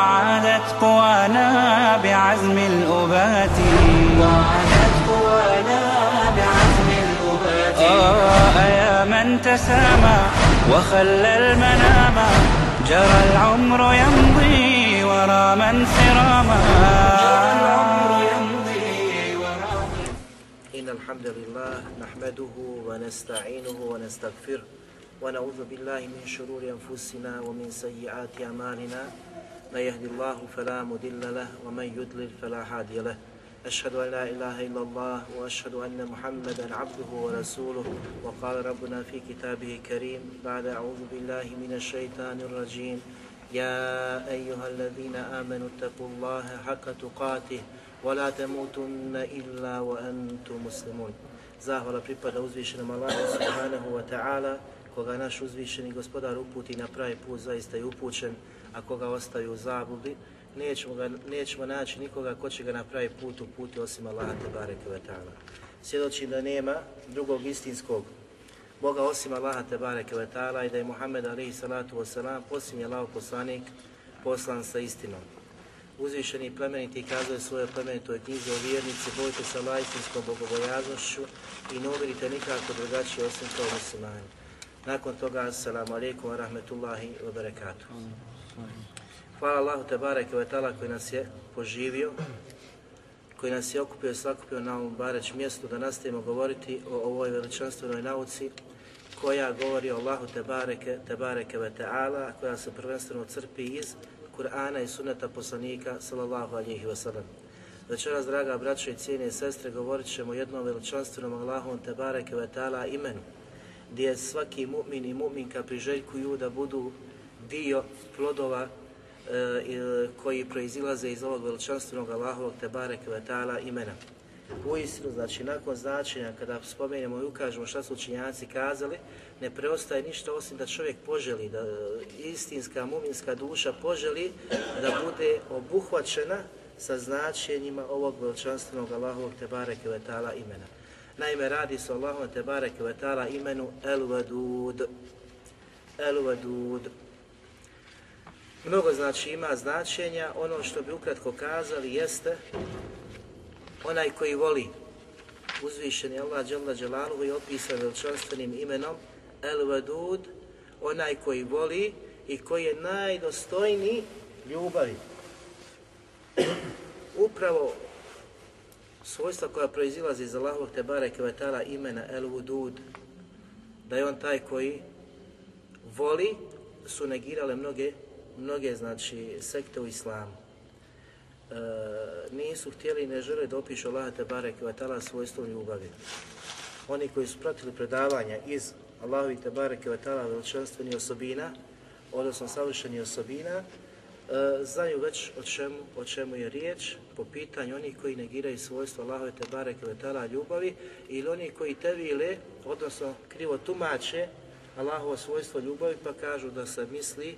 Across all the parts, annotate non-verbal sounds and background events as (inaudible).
وعادت قوانا بعزم الأبات. وعادت قوانا بعزم الأبات. آه يا من تسامى وخلى المنام. جرى العمر يمضي ورا من سراما جرى العمر يمضي ورا إن الحمد لله نحمده ونستعينه ونستغفره ونعوذ بالله من شرور أنفسنا ومن سيئات أعمالنا. من يهد الله فلا مضل له ومن يضلل فلا هادي له. أشهد أن لا إله إلا الله وأشهد أن محمدا عبده ورسوله. وقال ربنا في كتابه الكريم بعد أعوذ بالله من الشيطان الرجيم. يا أيها الذين آمنوا اتقوا الله حق تقاته ولا تموتن إلا وأنتم مسلمون. Zahvala pripada uzvišenom Allahu subhanahu wa ta'ala, koga naš uzvišeni gospodar uputi na pravi put, zaista je upućen, a koga ostavi u zabludi, nećemo, ga, nećemo naći nikoga ko će ga na pravi put uputi osim Allaha te bareke. Svjedočim da nema drugog istinskog Boga osim Allaha te bareke i da je Muhammed alaihi salatu wasalam posljednji Allah poslanik poslan sa istinom. Uzvišeni plemeniti kazuje svoje plemenitoj knjizi o vjernici, bojte se Allah istinskom bogobojaznošću i ne umirite nikako drugačije osim kao muslimani. Nakon toga, assalamu alaikum wa rahmetullahi wa barakatuh. Hvala Allahu te bareke wa ta'ala koji nas je poživio, koji nas je okupio i sakupio na ovom bareć mjestu da nastavimo govoriti o ovoj veličanstvenoj nauci koja govori o Allahu te bareke, te bareke wa ta'ala, koja se prvenstveno crpi iz Kur'ana i sunneta poslanika sallallahu alihi wasallam. Večeras, draga braćo i cijene sestre, govorit ćemo o jednom veličanstvenom Allahom te bareke wa ta'ala imenu, gdje svaki mu'min i mu'minka priželjkuju da budu dio plodova e, koji proizilaze iz ovog veličanstvenog Allahovog te bareke wa ta'ala imena. U istinu, znači nakon značenja kada spomenemo i ukažemo šta su učinjaci kazali, ne preostaje ništa osim da čovjek poželi, da istinska muminska duša poželi da bude obuhvaćena sa značenjima ovog veličanstvenog Allahovog te bareke wa ta'ala imena. Naime, radi se o Allahovom te bareke wa ta'ala imenu El Vadud. El Vadud. Mnogo znači ima značenja, ono što bi ukratko kazali jeste onaj koji voli uzvišeni Allah Đalla Đalaluhu je opisan veličanstvenim imenom El Vadud, onaj koji voli i koji je najdostojniji ljubavi. Upravo svojstva koja proizilazi iz Allahovog te bareke ve ta'ala imena El Vudud, da je on taj koji voli, su negirale mnoge, mnoge znači sekte u islamu. E, nisu htjeli i ne žele da opišu Allah te bareke ve ta'ala svojstvom ljubavi. Oni koji su pratili predavanja iz Allahovi te ve ta'ala veličanstvenih osobina, odnosno savršenih osobina, e, znaju već o čemu, o čemu je riječ po pitanju onih koji negiraju svojstvo Allahove te bareke ve ta'ala ljubavi ili oni koji tevile, odnosno krivo tumače Allahovo svojstvo ljubavi pa kažu da se misli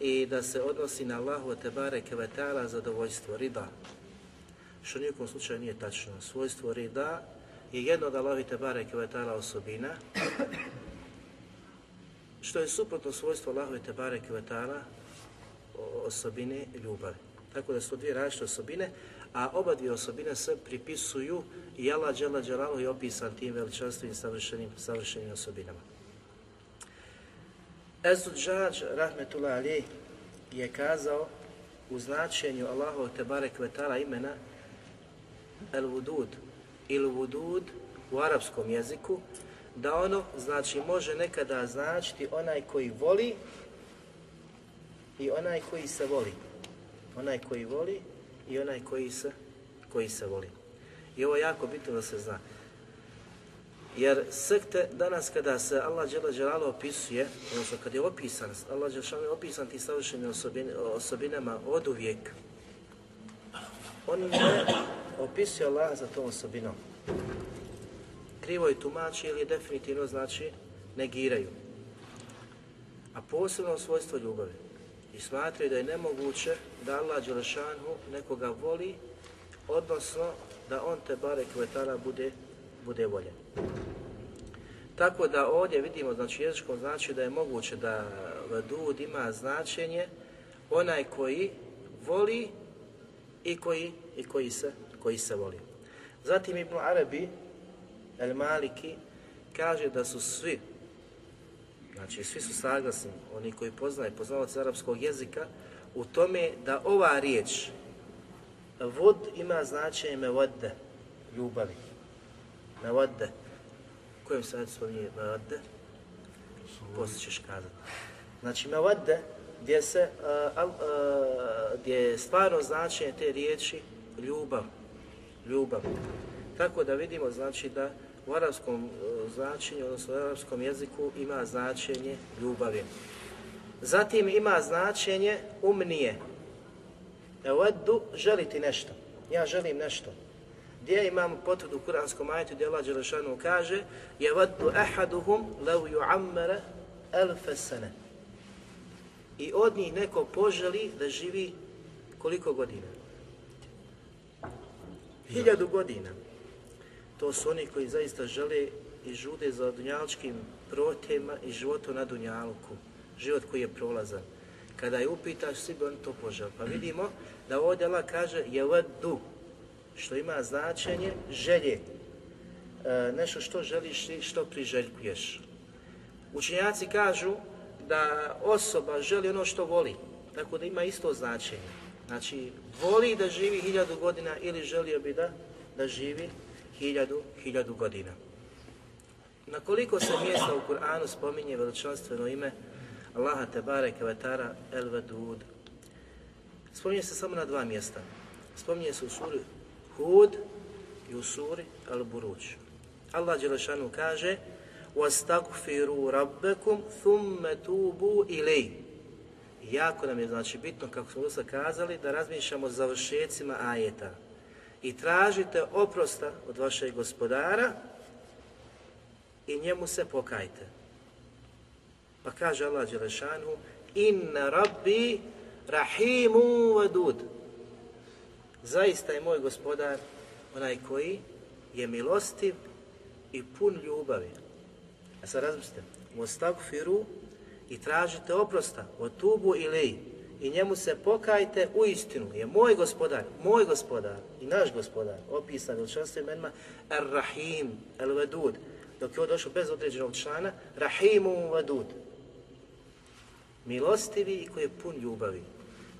i da se odnosi na Allahu te bareke ve ta'ala zadovoljstvo, rida. Što nijekom slučaju nije tačno. Svojstvo rida je jedno od Allahi te bareke ve ta'ala osobina, što je suprotno svojstvo Allahu te bareke ve ta'ala osobine ljubavi. Tako da su to dvije različite osobine, a oba dvije osobine se pripisuju i Allah dželle dželaluhu je opisan tim veličanstvenim savršenim savršenim osobinama. Ezuđađ, rahmetullah alijeh, je kazao u značenju Allahovog tebarek vetala imena El Vudud ili Vudud u arapskom jeziku, da ono znači može nekada značiti onaj koji voli i onaj koji se voli. Onaj koji voli i onaj koji se, koji se voli. I ovo je jako bitno da se zna. Jer sekte danas kada se Allah Đelešanu opisuje, odnosno kad je opisan, Allah Đelešanu je opisan ti savršenim osobin, osobinama od uvijek, on ne opisuje Allah za tom osobinom. Krivo je tumači ili definitivno znači negiraju. A posebno svojstvo ljubavi. I smatraju da je nemoguće da Allah Đelešanu nekoga voli, odnosno da on te bare kvetara bude, bude voljen. Tako da ovdje vidimo, znači jezičkom znači da je moguće da vedud ima značenje onaj koji voli i koji, i koji, se, koji se voli. Zatim Ibn Arabi, El Maliki, kaže da su svi, znači svi su saglasni, oni koji poznaju, poznavac arapskog jezika, u tome da ova riječ, vod ima značenje mevodde, ljubavi. Mevodde. Kojem se spominje mevodde? Poslije ćeš kazati. Znači mevodde, gdje se, uh, uh, gdje je stvarno značenje te riječi ljubav. Ljubav. Tako da vidimo znači da u arapskom značenju, odnosno u arapskom jeziku ima značenje ljubavi. Zatim ima značenje umnije. Eveddu, želiti nešto. Ja želim nešto. Gdje imamo potvrdu u kuranskom ajetu gdje Allah Đelešanu kaže Jeveddu ahaduhum lev ju'ammere elfe sene. I od njih neko poželi da živi koliko godina? Hiljadu godina. To su oni koji zaista žele i žude za dunjalčkim protema i životom na dunjalku. Život koji je prolazan. Kada je upitaš, svi bi oni to poželi. Pa vidimo da ovdje Allah kaže jeveddu, što ima značenje želje. E, nešto što želiš i što priželjkuješ. Učenjaci kažu da osoba želi ono što voli, tako da ima isto značenje. Znači, voli da živi hiljadu godina ili želio bi da, da živi hiljadu, hiljadu godina. Na koliko se mjesta u Kur'anu spominje veličanstveno ime Allaha Tebare Kevetara El Vedud? Spominje se samo na dva mjesta. Spominje se u suri Hud i u suri Al Buruć. Allah Đelešanu kaže وَاسْتَغْفِرُوا رَبَّكُمْ ثُمَّ تُوبُوا إِلَيْهِ Jako nam je znači bitno, kako smo dosta kazali, da razmišljamo o završecima ajeta. I tražite oprosta od vašeg gospodara i njemu se pokajte. Pa kaže Allah Đelešanu Inna rabbi rahimu vadud. Zaista je moj gospodar onaj koji je milostiv i pun ljubavi. A sad razmislite, mostagfiru i tražite oprosta od tubu ili i njemu se pokajte u istinu, je moj gospodar, moj gospodar i naš gospodar, opisan veličanstvo imenima Ar-Rahim, El-Vedud, dok je ovo bez određenog člana, Rahimu Vedud, milostivi i koji je pun ljubavi.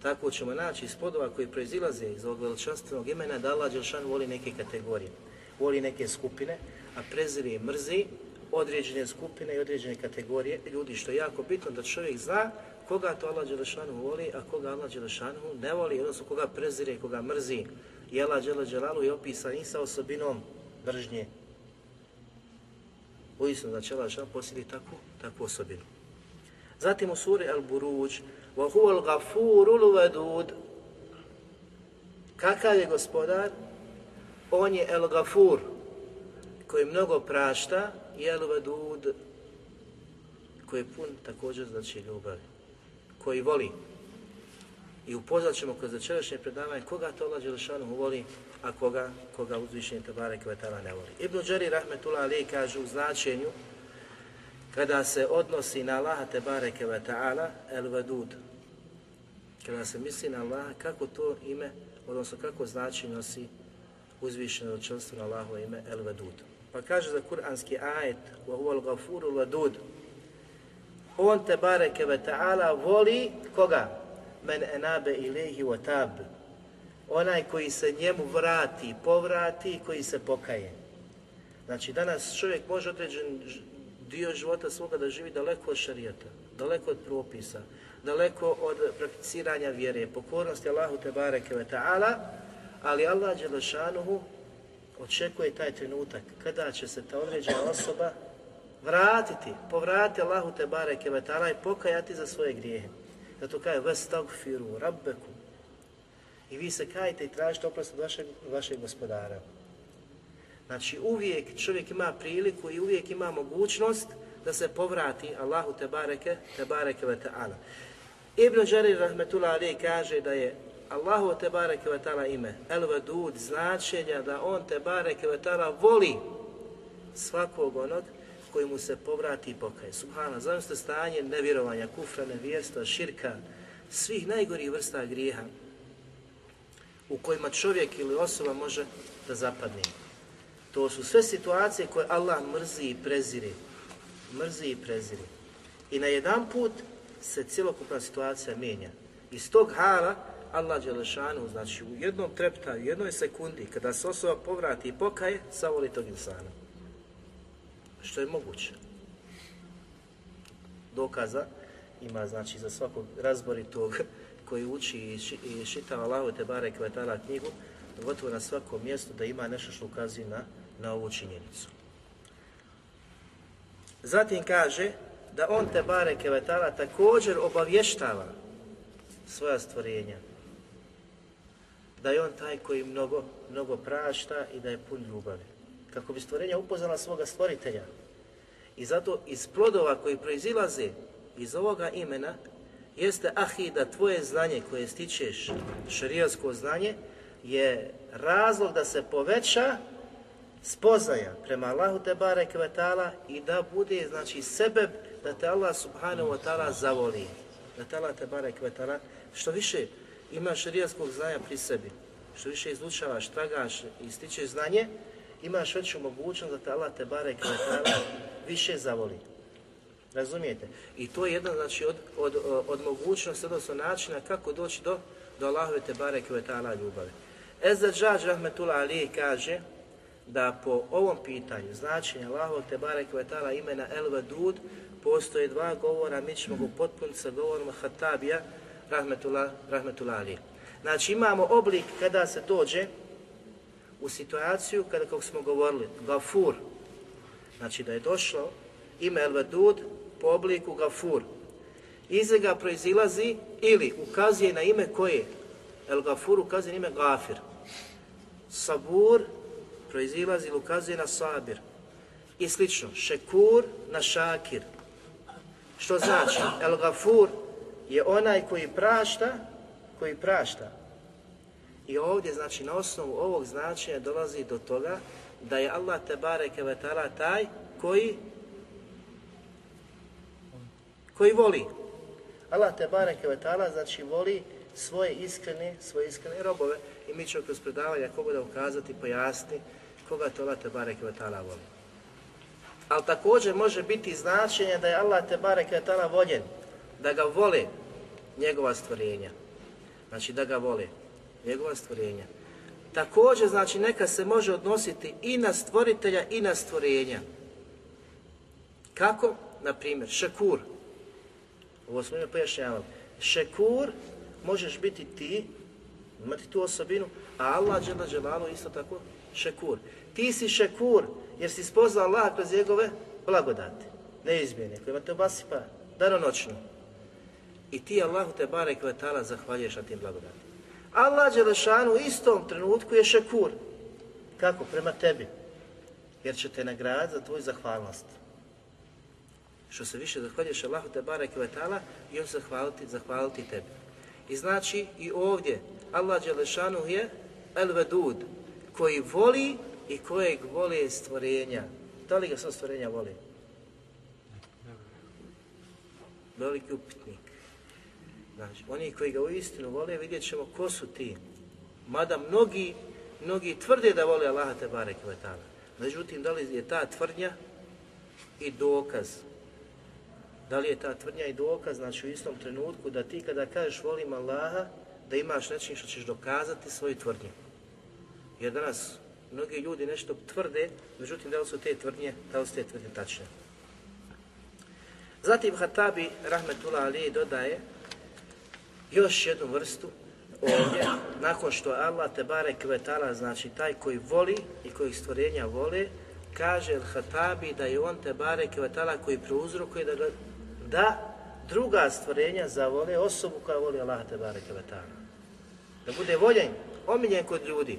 Tako ćemo naći podova koji proizilaze iz ovog veličanstvenog imena da Allah Đelšan voli neke kategorije, voli neke skupine, a preziri i mrzi određene skupine i određene kategorije ljudi, što je jako bitno da čovjek zna koga to Allah Đelešanu voli, a koga Allah Đelešanu ne voli, odnosno koga prezire i koga mrzi. I Allah Đelešanu je opisan i sa osobinom mržnje. Uistinu da će Allah Đelešanu posjedi takvu, takvu osobinu. Zatim u suri Al-Buruđ وَهُوَ الْغَفُورُ الْوَدُودُ Kakav je gospodar? On je El-Gafur, koji mnogo prašta, i El-Vedud, koji je pun također znači ljubavi, koji voli. I upoznat ćemo kroz večerašnje predavanje koga to Allah Đelešanu voli, a koga, koga uzvišenje Tabare Kvetala ne voli. Ibn Đari Rahmetullah Ali kaže u značenju kada se odnosi na Allaha te bareke ve ta'ala el vedud. Kada se misli na Allaha, kako to ime, odnosno kako znači nosi uzvišeno veličanstvo na Allahovo ime el vedud. Pa kaže za kuranski ajet wa huwa al-ghafurul vedud. On te bareke ve ta'ala voli koga? Men enabe ilehi wa tab. Onaj koji se njemu vrati, povrati i koji se pokaje. Znači danas čovjek može određen dio života svoga da živi daleko od šarijata, daleko od propisa, daleko od prakticiranja vjere, pokornosti Allahu te bareke ve ta'ala, ali Allah Đelešanuhu očekuje taj trenutak kada će se ta određena osoba vratiti, povratiti Allahu te bareke vetala i pokajati za svoje grijehe. Zato kaže vestagfiru rabbeku. I vi se kajte i tražite oprost od vašeg, vašeg gospodara. Znači uvijek čovjek ima priliku i uvijek ima mogućnost da se povrati Allahu te bareke, te bareke ve ta'ala. Ibn Đarir rahmetullah ali kaže da je Allahu te bareke ve ta'ala ime El Vedud značenja da on te bareke ve ta'ala voli svakog onog koji mu se povrati i pokaje. Subhana, zamislite stanje nevjerovanja, kufra, nevjerstva, širka, svih najgorih vrsta grijeha u kojima čovjek ili osoba može da zapadne. To su sve situacije koje Allah mrzi i prezire. Mrzi i prezire. I na jedan put se cjelokupna situacija mijenja. Iz tog hala Allah Đelešanu, znači u jednom treptaju, u jednoj sekundi, kada se osoba povrati i pokaje, savoli tog insana. Što je moguće. Dokaza ima znači za svakog razboritog koji uči i, ši, i šitava Allahu te barek knjigu, gotovo na svakom mjestu da ima nešto što ukazuje na, na ovu činjenicu. Zatim kaže da on te bareke vetala također obavještava svoja stvorenja. Da je on taj koji mnogo, mnogo prašta i da je pun ljubavi. Kako bi stvorenja upoznala svoga stvoritelja. I zato iz plodova koji proizilaze iz ovoga imena jeste ahi da tvoje znanje koje stičeš, šarijasko znanje, je razlog da se poveća spoznaja prema Allahu te barek vetala i da bude znači sebe da te Allah subhanahu wa ta'ala zavoli. Da te Allah te barek vetala što više imaš šarijaskog znanja pri sebi, što više izučavaš, tragaš i stičeš znanje, imaš veću mogućnost da te Allah te barek vetala više zavoli. Razumijete? I to je jedna znači, od, od, od mogućnosti, odnosno načina kako doći do, do Allahove te bareke ta'ala ljubavi. Ezadžađ Rahmetullah Ali kaže da po ovom pitanju značenja Allahove te ta'ala imena El Vedud postoje dva govora, mi ćemo go potpuniti sa govorom Hatabija Rahmetullah, Rahmetullah Ali. Znači imamo oblik kada se dođe u situaciju kada, kako smo govorili, Gafur, znači da je došlo ime El po obliku Gafur. Iz ga proizilazi ili ukazuje na ime koje? El Gafur ukazuje na ime Gafir. Sabur proizilazi ili ukazuje na Sabir. I slično, Šekur na Šakir. Što znači? El Gafur je onaj koji prašta, koji prašta. I ovdje, znači, na osnovu ovog značenja dolazi do toga da je Allah te bareke ve taj koji koji voli. Allah te bareke ve znači voli svoje iskrene, svoje iskrene robove i mi ćemo kroz predavanja koga da ukazati, pojasni koga to Allah te bareke ta'ala voli. Ali također može biti značenje da je Allah te bareke ta'ala voljen, da ga vole njegova stvorenja. Znači da ga vole njegova stvorenja. Također znači neka se može odnositi i na stvoritelja i na stvorenja. Kako? Na primjer, šekur, ovo smo ime pojašnjavali. Šekur možeš biti ti, imati tu osobinu, a Allah džela isto tako šekur. Ti si šekur jer si spoznao Allah kroz njegove blagodati, neizmjene, kojima te obasipa danonoćno. I ti Allahu te barek ve ta'ala zahvaljuješ na tim blagodatima. Allah Đelešanu u istom trenutku je šekur. Kako? Prema tebi. Jer će te nagraditi za tvoju zahvalnost što se više zahvaljuješ Allahu te bareke ve taala i on zahvaliti, zahvaliti tebi. I znači i ovdje Allah dželešanu je el vedud koji voli i kojeg voli stvorenja. Da li ga sva stvorenja voli? Veliki upitnik. Znači, oni koji ga u istinu vole, vidjet ćemo ko su ti. Mada mnogi, mnogi tvrde da vole Allaha te taala. Međutim, da li je ta tvrdnja i dokaz da li je ta tvrdnja i dokaz, znači u istom trenutku, da ti kada kažeš volim Allaha, da imaš nečim što ćeš dokazati svoju tvrdnju. Jer danas mnogi ljudi nešto tvrde, međutim da li su te tvrdnje, da li su te tvrdnje tačne. Zatim Hatabi Rahmetullah Ali dodaje još jednu vrstu ovdje, nakon što Allah te bare kvetala, znači taj koji voli i koji stvorenja vole, kaže El-Hatabi da je on te bare kvetala koji prouzrokuje da, da druga stvorenja zavole osobu koja voli Allah te bare kvetala. Da bude voljen, omiljen kod ljudi.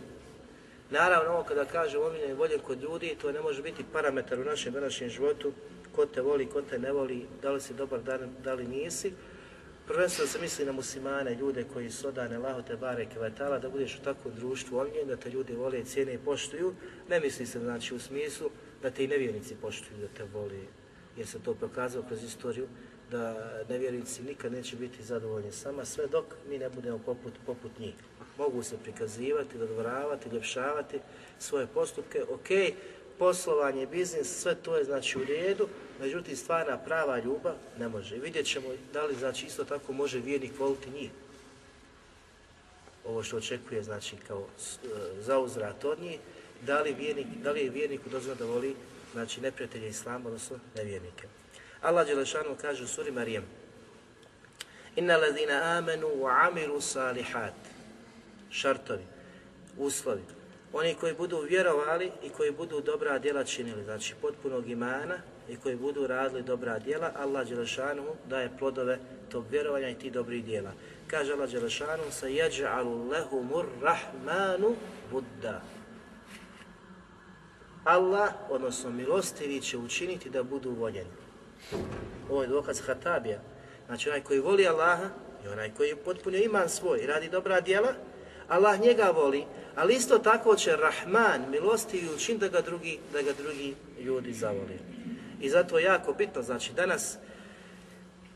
Naravno, ovo kada kaže omiljen i voljen kod ljudi, to ne može biti parametar u našem današnjem životu, ko te voli, ko te ne voli, da li si dobar, da li nisi, Prvenstveno se misli na muslimane, ljude koji su odane Allahu te bare kvetala, da budeš u takvom društvu omiljen, da te ljudi vole, cijene i poštuju. Ne misli se znači u smislu da te i nevjernici poštuju, da te vole, jer se to pokazalo kroz istoriju, da nevjernici nikad neće biti zadovoljni sama, sve dok mi ne budemo poput, poput njih. Mogu se prikazivati, dodvoravati, ljepšavati svoje postupke, ok, poslovanje, biznis, sve to je znači u redu, međutim stvarna prava ljubav ne može. Vidjet ćemo da li znači isto tako može vjernik voliti njih. Ovo što očekuje znači kao e, zauzrat od njih, da li, vjernik, da li je vjerniku dozvoljeno da voli znači neprijatelje Islama, odnosno nevjernike. Allah Đelešanu kaže u suri Marijem Inna ladina amenu wa amiru salihat šartovi, uslovi oni koji budu vjerovali i koji budu dobra djela činili, znači potpunog imana i koji budu radili dobra djela, Allah Đelešanu daje plodove tog vjerovanja i tih dobrih djela. Kaže Allah Đelešanu, sa jeđa'alu lehumur rahmanu budda. Allah, odnosno milostivi, će učiniti da budu voljeni. Ovo je dokaz Hatabija. Znači onaj koji voli Allaha i onaj koji potpuno iman svoj i radi dobra djela, Allah njega voli, ali isto tako će Rahman milostivi učin da ga drugi, da ga drugi ljudi zavoli. I zato je jako bitno, znači danas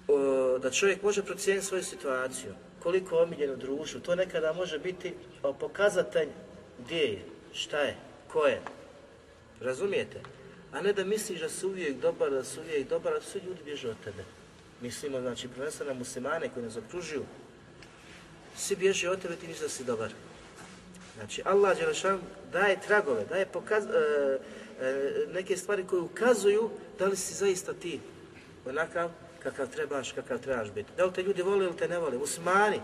o, da čovjek može procijeniti svoju situaciju, koliko je omiljen u društvu, to nekada može biti o, pokazatelj gdje je, šta je, ko je. Razumijete? A ne da misliš da su uvijek dobar, da su uvijek dobar, da su ljudi bježe od tebe. Mislimo, znači, prvenstveno na muslimane koji nas okružuju, svi bježe od tebe, ti misliš si dobar. Znači, Allah Đelešan daje tragove, daje pokaz, e, e, neke stvari koje ukazuju da li si zaista ti onakav kakav trebaš, kakav trebaš biti. Da li te ljudi vole ili te ne vole? Muslimani.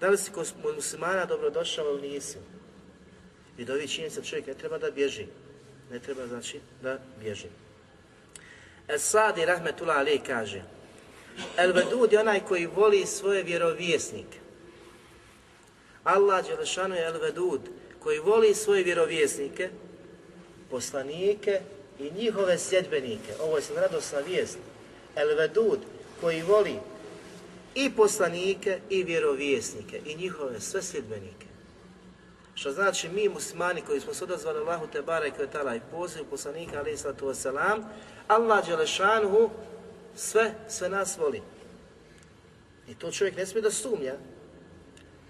Da li si kod muslimana dobrodošao ili nisi? I do ovih činjenica čovjek ne treba da bježi. Ne treba znači da bježi. Esadi Rahmetullah Ali kaže El Vedud je onaj koji voli svoje vjerovjesnike. Allah Đelešanu je El Vedud, koji voli svoje vjerovjesnike, poslanike i njihove sljedbenike. Ovo je sad radosna vijest. El Vedud, koji voli i poslanike i vjerovjesnike i njihove sve sljedbenike. Što znači mi muslimani koji smo se odazvali Allahu te barek i poziv poslanika alaih sallatu wasalam, Allah Đelešanuhu sve, sve nas voli. I to čovjek ne smije da sumnja,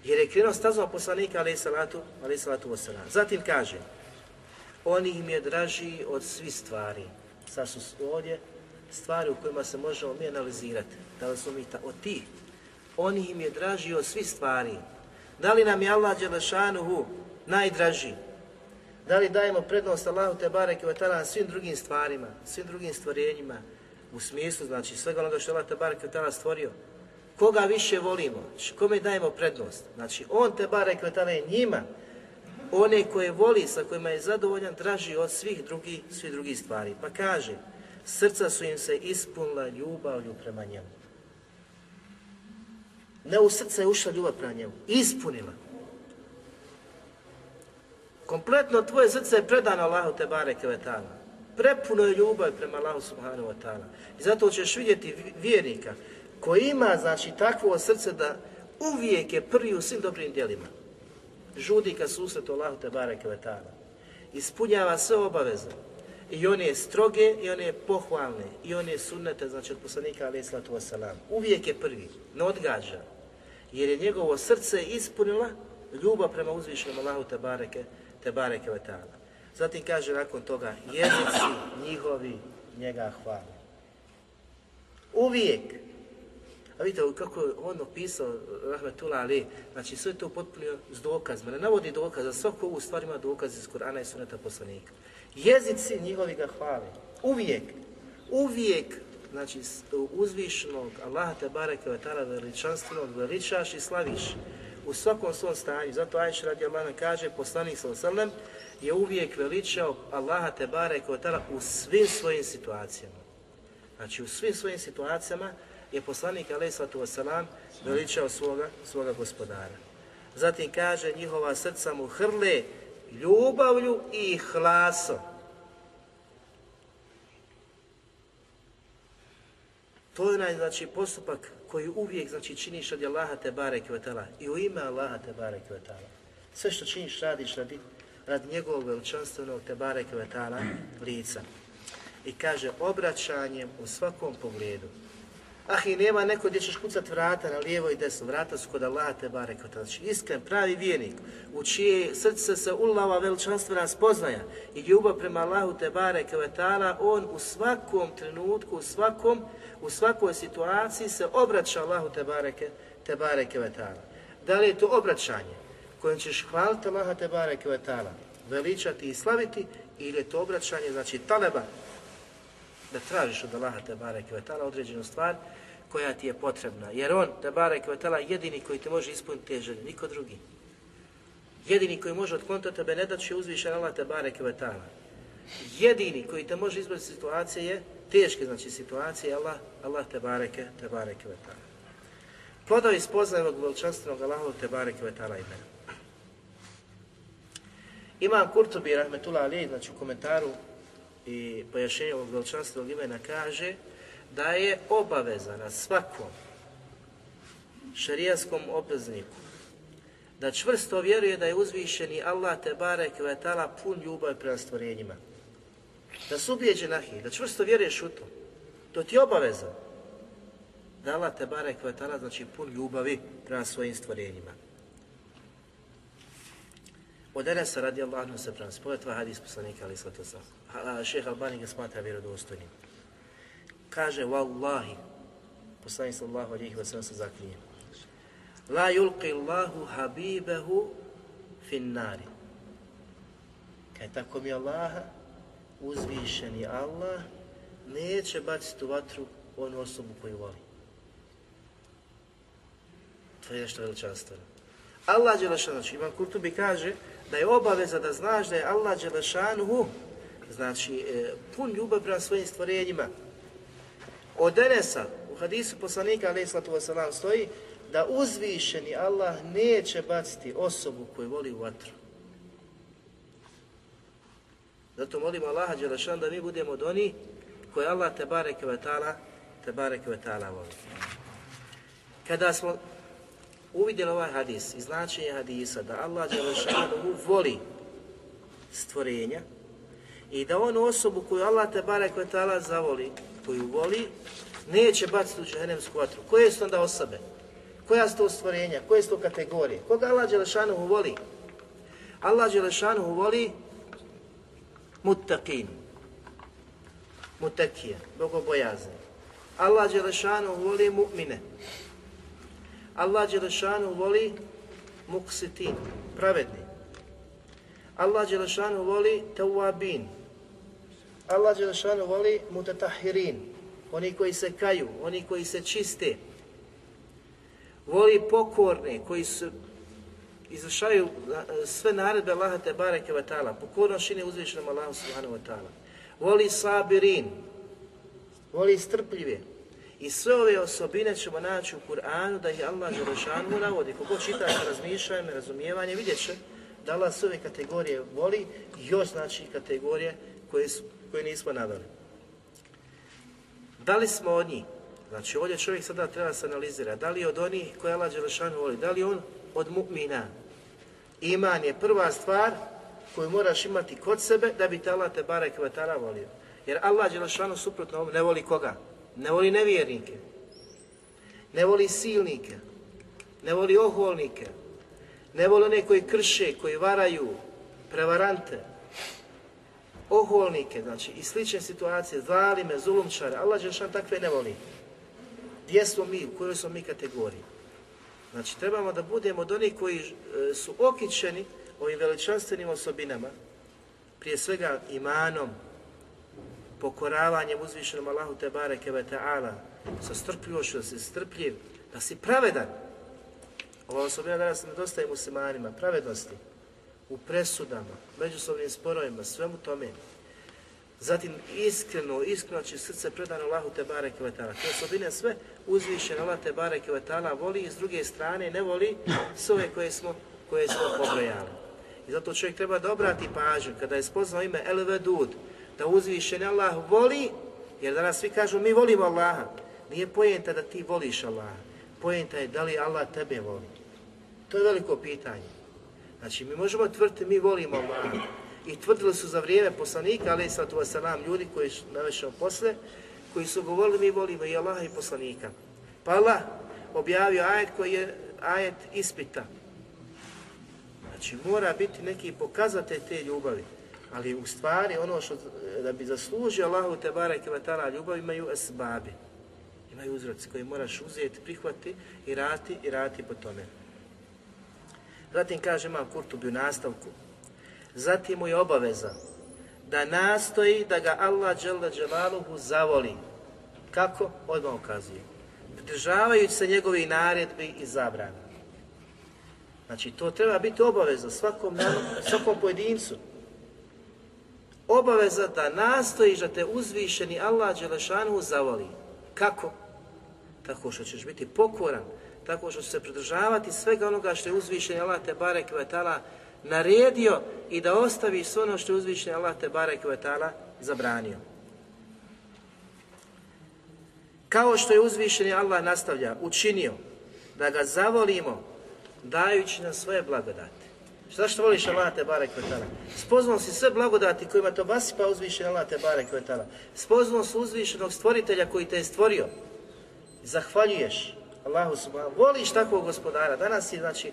jer je krenuo stazom poslanika alaih salatu, alaih salatu wasalam. Zatim kaže, oni im je draži od svih stvari. Sad su ovdje stvari u kojima se možemo mi analizirati. Da li su mi ta, od tih? Oni im je draži od svih stvari. Da li nam je Allah Đelešanuhu najdraži? Da li dajemo prednost Allahu te bareke svim drugim stvarima, svim drugim stvorenjima u smislu znači svega onoga što je Allah te bareke stvorio? Koga više volimo? Znači, kome dajemo prednost? Znači on te bareke ve je njima one koje voli, sa kojima je zadovoljan, draži od svih drugih, svih drugih stvari. Pa kaže, srca su im se ispunila ljubavlju prema njemu. Ne u srce je ušla ljubav prema njemu, ispunila. Kompletno tvoje srce je predano Allahu te bareke Prepuno je ljubav prema Allahu subhanahu wa ta'ala. I zato ćeš vidjeti vjernika koji ima znači takvo srce da uvijek je prvi u svim dobrim djelima. Žudi ka susretu Allahu te bareke ve Ispunjava sve obaveze. I on je stroge i on je pohvalne i on je sunnete, znači od poslanika alaih sallatu wasalam. Uvijek je prvi, ne odgađa. Jer je njegovo srce ispunila ljubav prema uzvišenom Allahu te bareke te bareke Zatim kaže nakon toga, jezici njihovi njega hvale. Uvijek. A vidite kako je on opisao, Rahmetullah Ali, znači sve to potpunio s dokazima. Ne navodi dokaz, za svaku ovu stvar ima dokaz iz Kur'ana i suneta poslanika. Jezici njihovi ga. Uvijek. Uvijek znači uzvišnog Allaha te bareke ve veličanstvenog veličaš i slaviš u svakom svom stanju. Zato Ajš radi Allah kaže, poslanik sallam je uvijek veličao Allaha te bare u svim svojim situacijama. Znači u svim svojim situacijama je poslanik sallatu wasalam veličao svoga, svoga gospodara. Zatim kaže njihova srca mu hrle ljubavlju i hlasom. To je onaj znači, postupak koji uvijek znači, činiš radi Allaha te bare i u ime Allaha te bare Sve što činiš radiš radi, radi njegovog veličanstvenog te bare lica. I kaže obraćanjem u svakom pogledu. Ah i nema neko gdje ćeš kucat vrata na lijevo i desno, vrata su kod Allaha te bare Znači iskren, pravi vijenik, u čije srce se ulava veličanstvena spoznaja i ljubav prema Allahu te bare on u svakom trenutku, u svakom u svakoj situaciji se obraća Allahu te bareke, te bareke vetala. Da li je to obraćanje kojim ćeš hvaliti Allaha te vetala, veličati i slaviti ili je to obraćanje, znači taleba, da tražiš od Allaha te bareke određenu stvar koja ti je potrebna. Jer on, te bareke jedini koji te može ispuniti te želje, niko drugi. Jedini koji može otkloniti tebe ne da će uzvišen Allah te bareke. Jedini koji te može izbaviti situacije je teške znači situacije, Allah, Allah te bareke, te bareke vetala. Plodovi spoznaje ovog veličanstvenog Allahovog te bareke vetala imena. Imam Kurtubi, rahmetullah ali, znači u komentaru i pojašnjenju ovog veličanstvenog imena kaže da je obaveza na svakom šarijaskom obvezniku da čvrsto vjeruje da je uzvišeni Allah te bareke vetala pun ljubav prema stvorenjima da su ubijeđen ahi, da čvrsto vjeruješ u to. To ti je obaveza. Da Allah te bare kvetala, znači pun ljubavi prema svojim stvorenjima. Od Enesa radi Allah se prema spojetva hadis poslanika ali sallatu sam. Šeha Albani ga smatra vjerodostojnim. Kaže, Wallahi, poslanik sallahu alihi wa sallam se zaklinje. La yulqi Allahu habibehu fin nari. Kaj tako mi Allaha, uzvišeni Allah neće baciti u vatru onu osobu koju voli. To je nešto veličanstveno. Allah Đelešanu, znači Ivan Kurtubi kaže da je obaveza da znaš da je Allah Đelešanu znači e, pun ljubav prema svojim stvorenjima. Od Enesa, u hadisu poslanika alaih wasalam stoji da uzvišeni Allah neće baciti osobu koju voli u vatru. Zato molimo Allaha Đelešan da mi budemo od onih koje Allah te bareke ve te bareke voli. Kada smo uvidjeli ovaj hadis i značenje hadisa da Allah Đelešanu voli stvorenja i da onu osobu koju Allah te bareke ve zavoli, koju voli, neće baciti u džehennemsku vatru. Koje su onda osobe? Koja su to stvorenja? Koje su to kategorije? Koga Allah Đelešanu voli? Allah Đelešanu voli muttaqin, mutakije, bogobojazni. Allah Đelešanu voli mu'mine. Allah Đelešanu voli muksitin, pravedni. Allah Đelešanu voli tawabin. Allah Đelešanu voli mutatahirin, oni koji se kaju, oni koji se čiste. Voli pokorne, koji su izvršavaju sve naredbe Allaha te bareke wa ta'ala, pokorno uzvišenom Allahu subhanahu wa ta'ala. Voli sabirin, voli strpljive. I sve ove osobine ćemo naći u Kur'anu da ih Allah Želešanu navodi. Kogo čita sa razmišljanjem, vidjet će da Allah sve ove kategorije voli, još znači kategorije koje, su, koje nismo naveli. Da li smo od njih? Znači ovdje čovjek sada treba se analizirati. Da li je od onih koje Allah Đelešanu voli? Da li on od mu'mina. Iman je prva stvar koju moraš imati kod sebe da bi te Allah te barek volio. Jer Allah Đelešanu suprotno ne voli koga? Ne voli nevjernike. Ne voli silnike. Ne voli oholnike. Ne voli one koji krše, koji varaju, prevarante. Oholnike, znači i slične situacije, zalime, zulumčare. Allah takve ne voli. Gdje smo mi, u kojoj smo mi kategoriji? Znači, trebamo da budemo od onih koji e, su okićeni ovim veličanstvenim osobinama, prije svega imanom, pokoravanjem uzvišenom Allahu te bareke ve ta'ala, sa strpljivošću, da si strpljiv, da si pravedan. Ova osobina danas nedostaje muslimanima, pravednosti, u presudama, međusobnim sporovima, svemu tome. Zatim iskreno, iskreno će srce predano Allahu te barek i Te osobine sve uzvišene Allah te barek i voli i s druge strane ne voli sve koje smo, koje smo pobrojali. I zato čovjek treba da obrati pažnju kada je spoznao ime El Vedud, da uzvišen Allah voli, jer danas svi kažu mi volimo Allaha. Nije pojenta da ti voliš Allaha, pojenta je da li Allah tebe voli. To je veliko pitanje. Znači mi možemo tvrditi mi volimo Allaha, i tvrdili su za vrijeme poslanika, ali sallatu wasalam, ljudi koji navešao posle, koji su govorili mi volimo i Allaha i poslanika. Pa Allah objavio ajet koji je ajet ispita. Znači mora biti neki pokazatelj te ljubavi. Ali u stvari ono što da bi zaslužio Allahu te barek i ljubav imaju esbabi. Imaju uzroci koji moraš uzeti, prihvati i rati i rati po tome. Zatim kaže Imam Kurtubi u nastavku Zatim mu je obaveza da nastoji da ga Allah dželle zavoli. Kako? Odmah ukazuje. Pridržavajući se njegovih naredbi i zabrana. Znači, to treba biti obaveza svakom, svakom pojedincu. Obaveza da nastojiš da te uzvišeni Allah Đelešanu zavoli. Kako? Tako što ćeš biti pokoran, tako što ćeš se pridržavati svega onoga što je uzvišeni Allah te barek vetala naredio i da ostaviš sve ono što je uzvišen Allah te barek zabranio. Kao što je uzvišeni Allah nastavlja, učinio da ga zavolimo dajući nam svoje blagodati. Zašto voliš Allah te barek Spoznao si sve blagodati kojima to pa uzvišen Allah te barek Spoznao si uzvišenog stvoritelja koji te je stvorio. Zahvaljuješ Allahu subhanahu. Voliš takvog gospodara. Danas je znači e,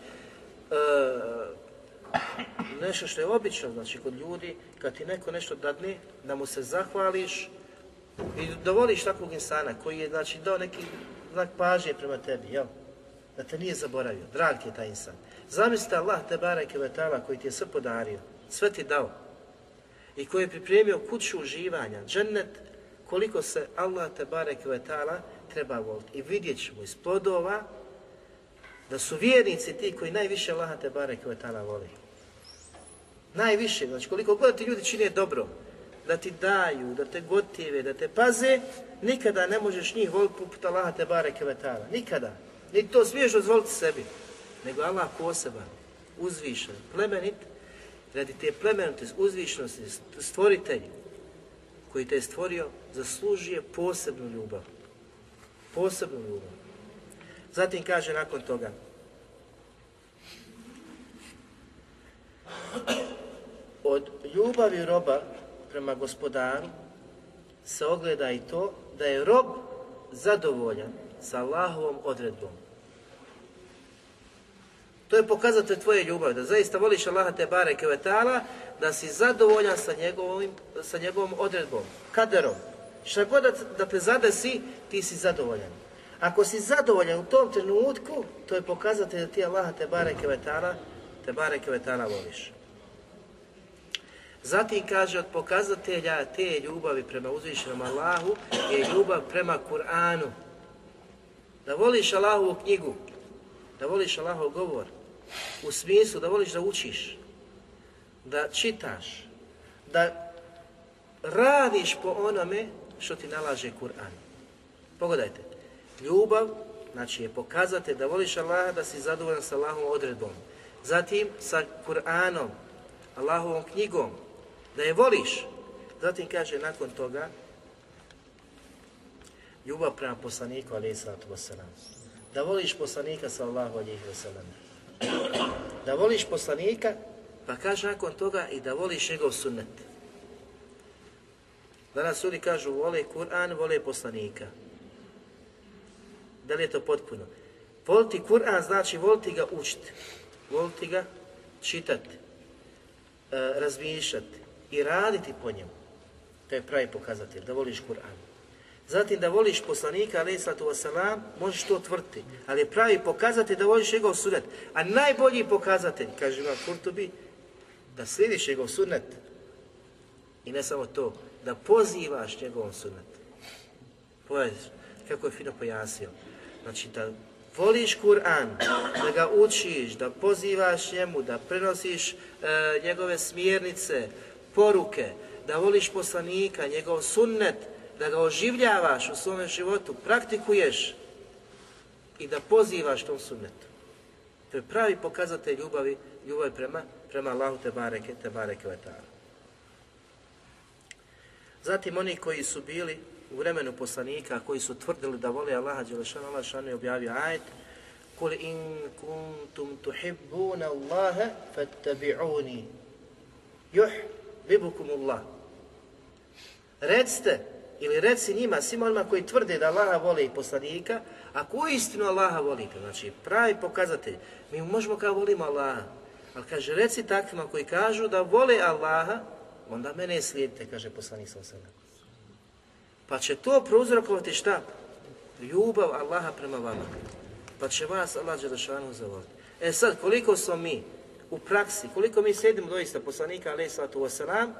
nešto što je obično, znači kod ljudi, kad ti neko nešto dadne, da mu se zahvališ i da voliš takvog insana koji je znači dao neki znak pažnje prema tebi, jel? Da te nije zaboravio, drag ti je taj insan. Zamislite Allah te bareke vetala koji ti je sve podario, sve ti dao i koji je pripremio kuću uživanja, džennet, koliko se Allah te bareke vetala treba voliti. I vidjet ćemo iz plodova da su vjernici ti koji najviše Allah te bareke vetala voli. Najviše, znači koliko god ti ljudi čine dobro, da ti daju, da te gotive, da te paze, nikada ne možeš njih voliti poput Allaha te bareke vetala. Nikada. Ni to smiješ dozvoliti sebi. Nego Allah poseban, uzvišen, plemenit, radi te plemenite uzvišnosti, stvoritelj koji te je stvorio, zaslužuje posebnu ljubav. Posebnu ljubav. Zatim kaže nakon toga, od ljubavi roba prema gospodaru se ogleda i to da je rob zadovoljan sa Allahovom odredbom. To je pokazatelj tvoje ljubavi, da zaista voliš Allaha te bare kevetala, da si zadovoljan sa, njegovim, sa njegovom odredbom, kaderom. Šta god da te zadesi, ti si zadovoljan. Ako si zadovoljan u tom trenutku, to je pokazatelj da ti Allaha te bare kevetala, te bare kevetala voliš. Zatim kaže od pokazatelja te ljubavi prema uzvišenom Allahu je ljubav prema Kur'anu. Da voliš Allahovu knjigu, da voliš Allahov govor, u smislu da voliš da učiš, da čitaš, da radiš po onome što ti nalaže Kur'an. Pogledajte, ljubav, znači je pokazatelj da voliš Allaha, da si zadovoljan sa Allahovom odredbom. Zatim sa Kur'anom, Allahovom knjigom, da je voliš. Zatim kaže nakon toga ljubav prema poslaniku alaih sallatu wasalam. Da voliš poslanika sallahu alihi wasalam. Da voliš poslanika, pa kaže nakon toga i da voliš njegov sunnet. Danas ljudi kažu vole Kur'an, vole poslanika. Da li je to potpuno? Voliti Kur'an znači voliti ga učiti, voliti ga čitati, e, razmišljati, i raditi po njemu. To je pravi pokazatelj, da voliš Kur'an. Zatim da voliš poslanika, alaih sallatu wasalam, možeš to tvrti, ali je pravi pokazatelj da voliš njegov sunet. A najbolji pokazatelj, kaže Ivan Kurtubi, da slidiš njegov sunet. I ne samo to, da pozivaš njegov sunet. Pogledaj kako je fino pojasnio. Znači da voliš Kur'an, da ga učiš, da pozivaš njemu, da prenosiš e, njegove smjernice, poruke, da voliš poslanika, njegov sunnet, da ga oživljavaš u svome životu, praktikuješ i da pozivaš tom sunnetu. To je pravi pokazatelj ljubavi, ljubavi prema, prema Allahu te bareke, te bareke Zatim oni koji su bili u vremenu poslanika, koji su tvrdili da vole Allaha Đelešanu, Allah šanu je objavio ajet Kul in kuntum tuhibbuna Allahe fattabi'uni juh bibukum Allah. Recite, ili reci njima, svima onima koji tvrde da Allaha vole i poslanika, ako istinu Allaha volite, znači pravi pokazatelj, mi možemo kao volimo Allaha, ali kaže, reci takvima koji kažu da vole Allaha, onda mene slijedite, kaže poslanik sa Pa će to prouzrokovati šta? Ljubav Allaha prema vama. Pa će vas Allah Đelešanu zavoliti. E sad, koliko smo mi u praksi, koliko mi sjedimo doista poslanika alaih sallatu wasalam,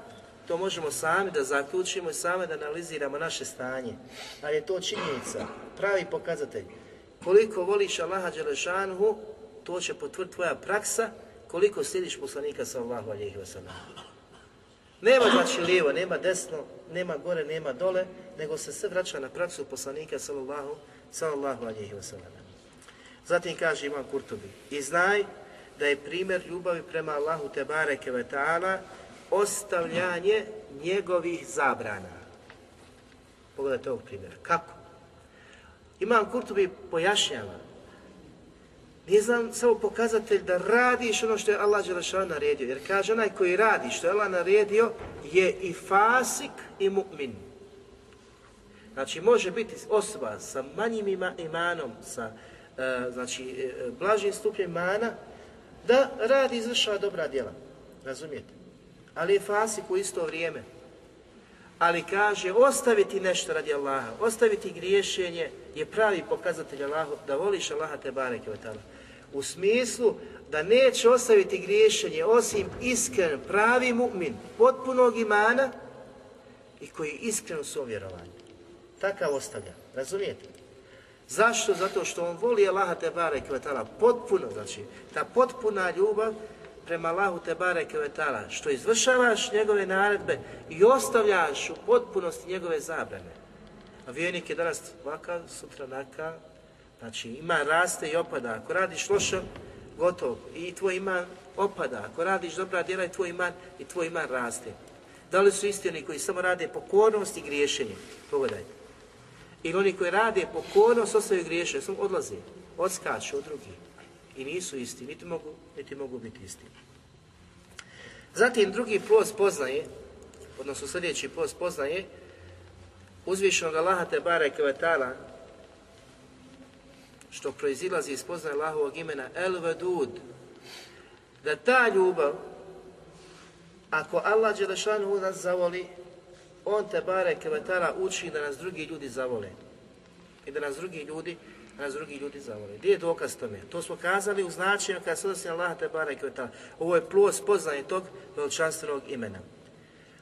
to možemo sami da zaključimo i sami da analiziramo naše stanje. Ali je to činjenica, pravi pokazatelj. Koliko voliš Allaha Đelešanu, to će potvrditi tvoja praksa, koliko slijediš poslanika sallahu alihi wasalam. Nema znači lijevo, nema desno, nema gore, nema dole, nego se sve vraća na praksu poslanika sallallahu, sallallahu alihi wasallam. Zatim kaže Imam Kurtobi, i znaj da je primjer ljubavi prema Allahu te bareke ve ta'ala ostavljanje njegovih zabrana. Pogledajte ovog primjera. Kako? Imam Kurtobi pojašnjava nije znam samo pokazatelj da radiš ono što je Allah Đelešan naredio. Jer kaže onaj koji radi što je Allah naredio je i fasik i mu'min. Znači može biti osoba sa manjim imanom, sa e, znači, e, blažim stupnjem imana, da radi izvršava dobra djela. Razumijete? Ali je fasik u isto vrijeme. Ali kaže, ostaviti nešto radi Allaha, ostaviti griješenje je pravi pokazatelj Allahu, da voliš Allaha te bareke u smislu da neće ostaviti griješenje osim iskren, pravi mu'min, potpunog imana i koji je iskren u svom vjerovanju. Takav ostavlja, razumijete? Zašto? Zato što on voli Allaha te bareke potpuno, znači ta potpuna ljubav prema Allahu te bareke što izvršavaš njegove naredbe i ostavljaš u potpunosti njegove zabrane. A vjernik je danas vaka, sutra naka, Znači ima raste i opada. Ako radiš loše, gotovo. I tvoj iman opada. Ako radiš dobra djela i tvoj iman i tvoj iman raste. Da li su isti oni koji samo rade pokornost i griješenje? Pogledajte. Ili oni koji rade pokornost, ostaju griješenje, samo odlaze, odskaču od drugih. I nisu isti, niti mogu, niti mogu biti isti. Zatim drugi plus poznaje, odnosno sljedeći plus poznaje, uzvišenog Allaha te bareke što proizilazi iz poznaje Allahovog imena El Vedud, da ta ljubav, ako Allah u nas zavoli, on te bare kevetara uči da nas drugi ljudi zavole. I da nas drugi ljudi nas drugi ljudi zavole. Gdje je dokaz tome? To smo kazali u značenju kada se odnosi Allah te bare kevetara. Ovo je plus poznanje tog veličanstvenog imena.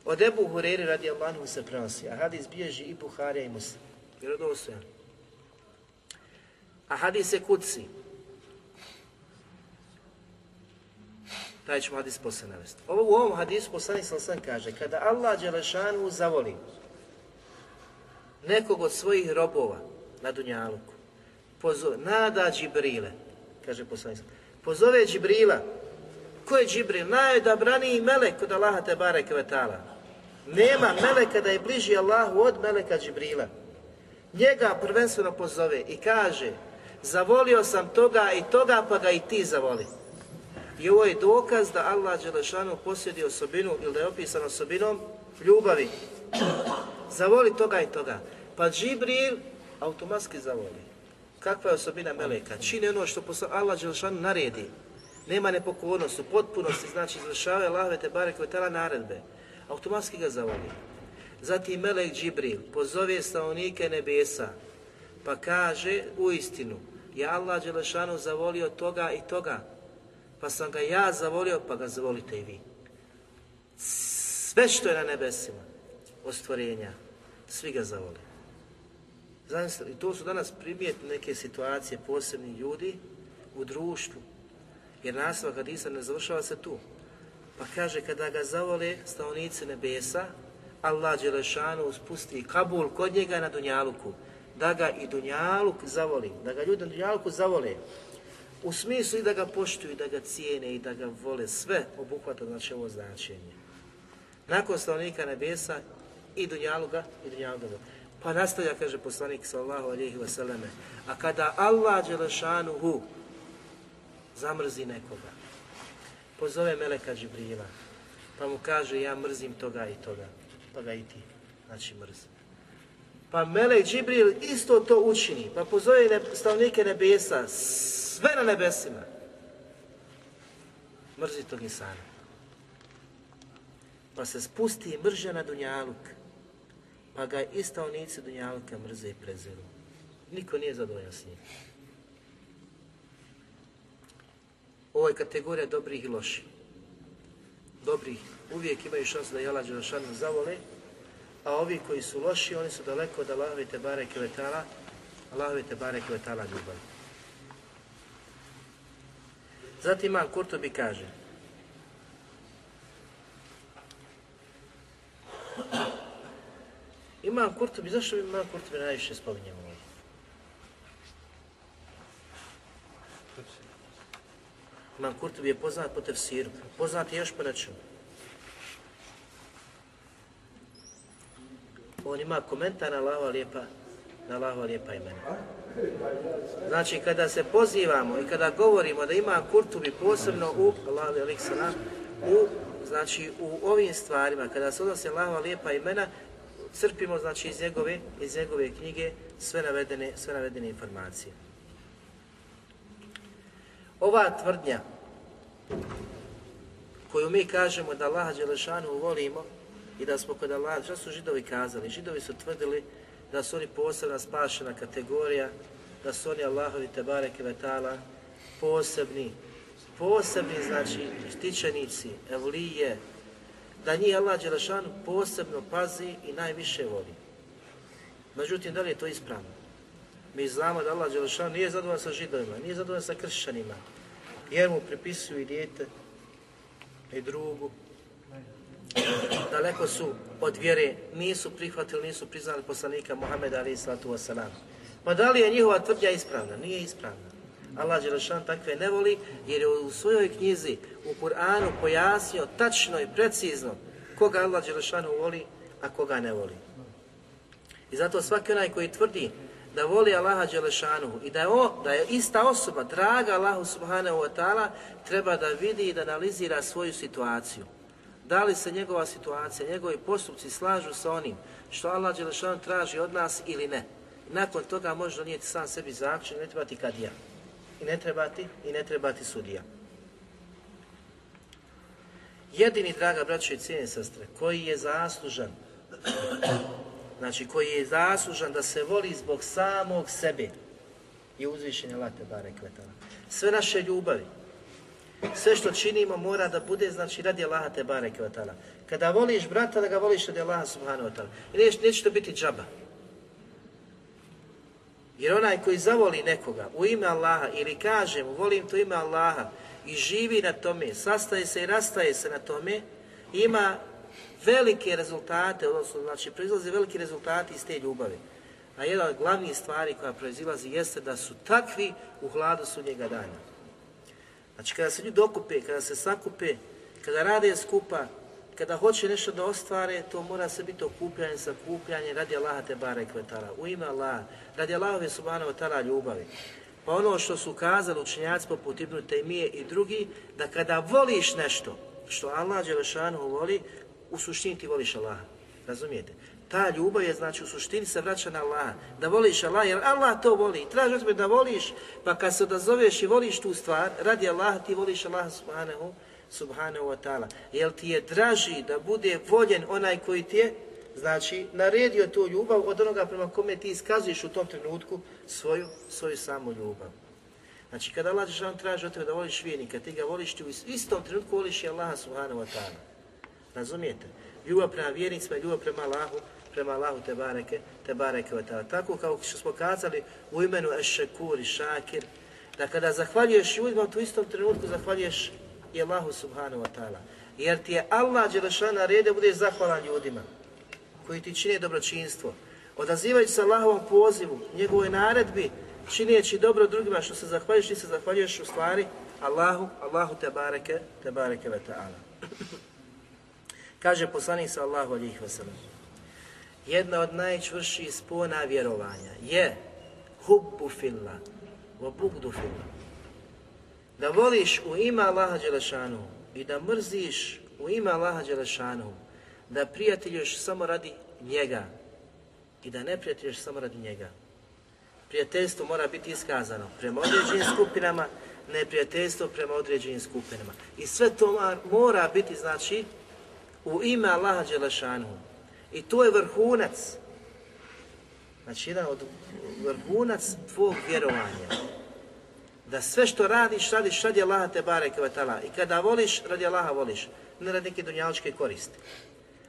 Od Ebu Hureri radi Allahu se prenosi, a hadis bježi i Buharija i Muslim. Vjerodostojan. A hadis je kuci. Taj ćemo hadis poslije navesti. Ovo u ovom hadisu poslanik sam sam kaže, kada Allah Đelešanu zavoli nekog od svojih robova na Dunjaluku, pozove, nada Džibrile, kaže poslanik pozove Džibrila, ko je Džibril? Najodabraniji melek kod Allaha te bareke vetala. Nema meleka da je bliži Allahu od meleka Džibrila. Njega prvenstveno pozove i kaže, zavolio sam toga i toga, pa ga i ti zavoli. I ovo je dokaz da Allah Đelešanu posjedi osobinu ili da je opisan osobinom ljubavi. Zavoli toga i toga. Pa Džibril automatski zavoli. Kakva je osobina Meleka? Čini ono što Allah Đelešanu naredi. Nema nepokornosti, u potpunosti, znači izvršava Allahove te barek naredbe. Automatski ga zavoli. Zatim Melek Džibril pozove stanovnike nebesa, pa kaže u istinu, je Allah Đelešanu zavolio toga i toga, pa sam ga ja zavolio, pa ga zavolite i vi. Sve što je na nebesima, od stvorenja, svi ga zavoli. Zamislite, i to su danas primjetne neke situacije posebnih ljudi u društvu. Jer nastavak hadisa ne završava se tu. Pa kaže, kada ga zavole stanovnici nebesa, Allah Đelešanu spusti Kabul kod njega na Dunjaluku. Da ga i Dunjaluk zavoli, da ga ljudi na Dunjaluku zavole. U smislu i da ga poštuju, da ga cijene i da ga vole. Sve obuhvata znači ovo značenje. Nakon stanovnika nebesa i Dunjaluka i Dunjaluka. Pa nastavlja, kaže poslanik sallahu alihi vseleme, a kada Allah Đelešanuhu zamrzi nekoga, pozove Meleka Džibrila, pa mu kaže ja mrzim toga i toga, pa ga i ti, znači mrzi. Pa Melek Džibril isto to učini, pa pozove ne, stavnike nebesa, sve na nebesima. Mrzi tog insana. Pa se spusti mrža na Dunjaluk, pa ga i stavnici Dunjaluka mrze i preziru. Niko nije zadovoljan s njim. Ovo je kategorija dobrih i loših. Dobrih uvijek imaju šansu da je Allah Đelešanu zavole, a ovi koji su loši, oni su daleko od Allahove te bare kiletala, Allahove te bare kiletala ljubavi. Zatim Imam Kurtobi kaže, Imam Kurtobi, zašto Imam Kurtobi najviše spominjamo ovdje? Imam Kurtobi je poznat po tefsiru, poznat je još po nečemu. On ima komentar na Allahova lijepa, na Allahova lijepa imena. Znači, kada se pozivamo i kada govorimo da ima Kurtubi posebno u u, znači, u ovim stvarima, kada se odnose Allahova lijepa imena, crpimo znači iz njegove, iz njegove knjige sve navedene, sve navedene informacije. Ova tvrdnja koju mi kažemo da Allaha Đelešanu volimo i da smo kod Allaha, što su židovi kazali? Židovi su tvrdili da su oni posebna spašena kategorija, da su oni Allahovi Tebareke Vetala posebni, posebni znači štićenici, evlije, da njih Allah Đelešanu posebno pazi i najviše voli. Međutim, da li je to ispravno? Mi znamo da Allah Đelešanu nije zadovoljan sa židovima, nije zadovoljan sa kršćanima, jer mu pripisuju i dijete, i drugu. Daleko su od vjere, nisu prihvatili, nisu priznali poslanika Muhammeda alaih sallatu wasalam. Pa da li je njihova tvrdnja ispravna? Nije ispravna. Allah Đelešan takve ne voli jer je u svojoj knjizi u Kur'anu pojasnio tačno i precizno koga Allah Đelešanu voli, a koga ne voli. I zato svaki onaj koji tvrdi da voli Allaha Đelešanu i da je, o, da je ista osoba, draga Allahu Subhanahu wa ta'ala, treba da vidi i da analizira svoju situaciju. Da li se njegova situacija, njegovi postupci slažu sa onim što Allah Đelešanu traži od nas ili ne. Nakon toga može donijeti sam sebi zaključak, ne treba ti kad ja. I ne treba ti, i ne treba ti sudija. Jedini, draga braćo i cijene sestre, koji je zaslužan (clears throat) znači koji je zaslužan da se voli zbog samog sebe i uzvišenja late bare kvetala. Sve naše ljubavi, sve što činimo mora da bude znači radi Allaha te bare kvetala. Kada voliš brata, da ga voliš radi Allaha subhanahu wa ta'ala. I neće, neće to biti džaba. Jer onaj koji zavoli nekoga u ime Allaha ili kaže mu volim to ime Allaha i živi na tome, sastaje se i rastaje se na tome, ima velike rezultate, odnosno znači proizlaze veliki rezultati iz te ljubavi. A jedna od glavnih stvari koja proizilazi jeste da su takvi u hladu sudnjega dana. Znači kada se ljudi dokupe, kada se sakupe, kada rade skupa, kada hoće nešto da ostvare, to mora se biti okupljanje, sakupljanje radi Allaha te bare kvetala, u ime Allaha, radi Allahove subhanahu wa ta'ala ljubavi. Pa ono što su kazali učenjaci poput Ibnu Tejmije i drugi, da kada voliš nešto što Allah Đelešanu voli, u suštini ti voliš Allaha. Razumijete? Ta ljubav je, znači, u suštini se vraća na Allaha. Da voliš Allaha, jer Allah to voli. Traži od da voliš, pa kad se odazoveš i voliš tu stvar, radi Allaha ti voliš Allaha subhanahu, subhanahu wa ta'ala. Jer ti je draži da bude voljen onaj koji ti je, znači, naredio tu ljubav od onoga prema kome ti iskazuješ u tom trenutku svoju, svoju samu ljubav. Znači, kada Allah traži od tebe da voliš vijenika, ti ga voliš, ti u istom trenutku voliš i Allaha subhanahu wa ta'ala. Razumijete? Ljubav prema vjernicima, ljubav prema Allahu prema Allahu te bareke, te bareke vatala. Tako kao što smo kazali u imenu Ešekur i Šakir, da kada zahvaljuješ ljudima, u istom trenutku zahvaljuješ i Allahu subhanahu wa ta'ala. Jer ti je Allah Đelešan naredio da budeš zahvalan ljudima koji ti čine dobročinstvo. Odazivajući se Allahovom pozivu, njegovoj naredbi, čineći dobro drugima što se zahvaljuješ, ti se zahvaljuješ u stvari Allahu, Allahu te bareke, te bareke ve ta'ala. Kaže poslanik sa Allahu alihi wasallam, jedna od najčvrših spona vjerovanja je hubbu filla, wa bugdu filla. Da voliš u ime Allaha Đelešanu i da mrziš u ime Allaha Đelešanu, da prijateljuješ samo radi njega i da ne prijateljuješ samo radi njega. Prijateljstvo mora biti iskazano prema određenim skupinama, neprijateljstvo prema određenim skupinama. I sve to mora biti, znači, u ime Allaha Đelešanu. I to je vrhunac. Znači, jedan od vrhunac tvog vjerovanja. Da sve što radiš, radiš radi Allaha te bareke I kada voliš, radi Allaha voliš. Ne radi neke dunjaličke koristi.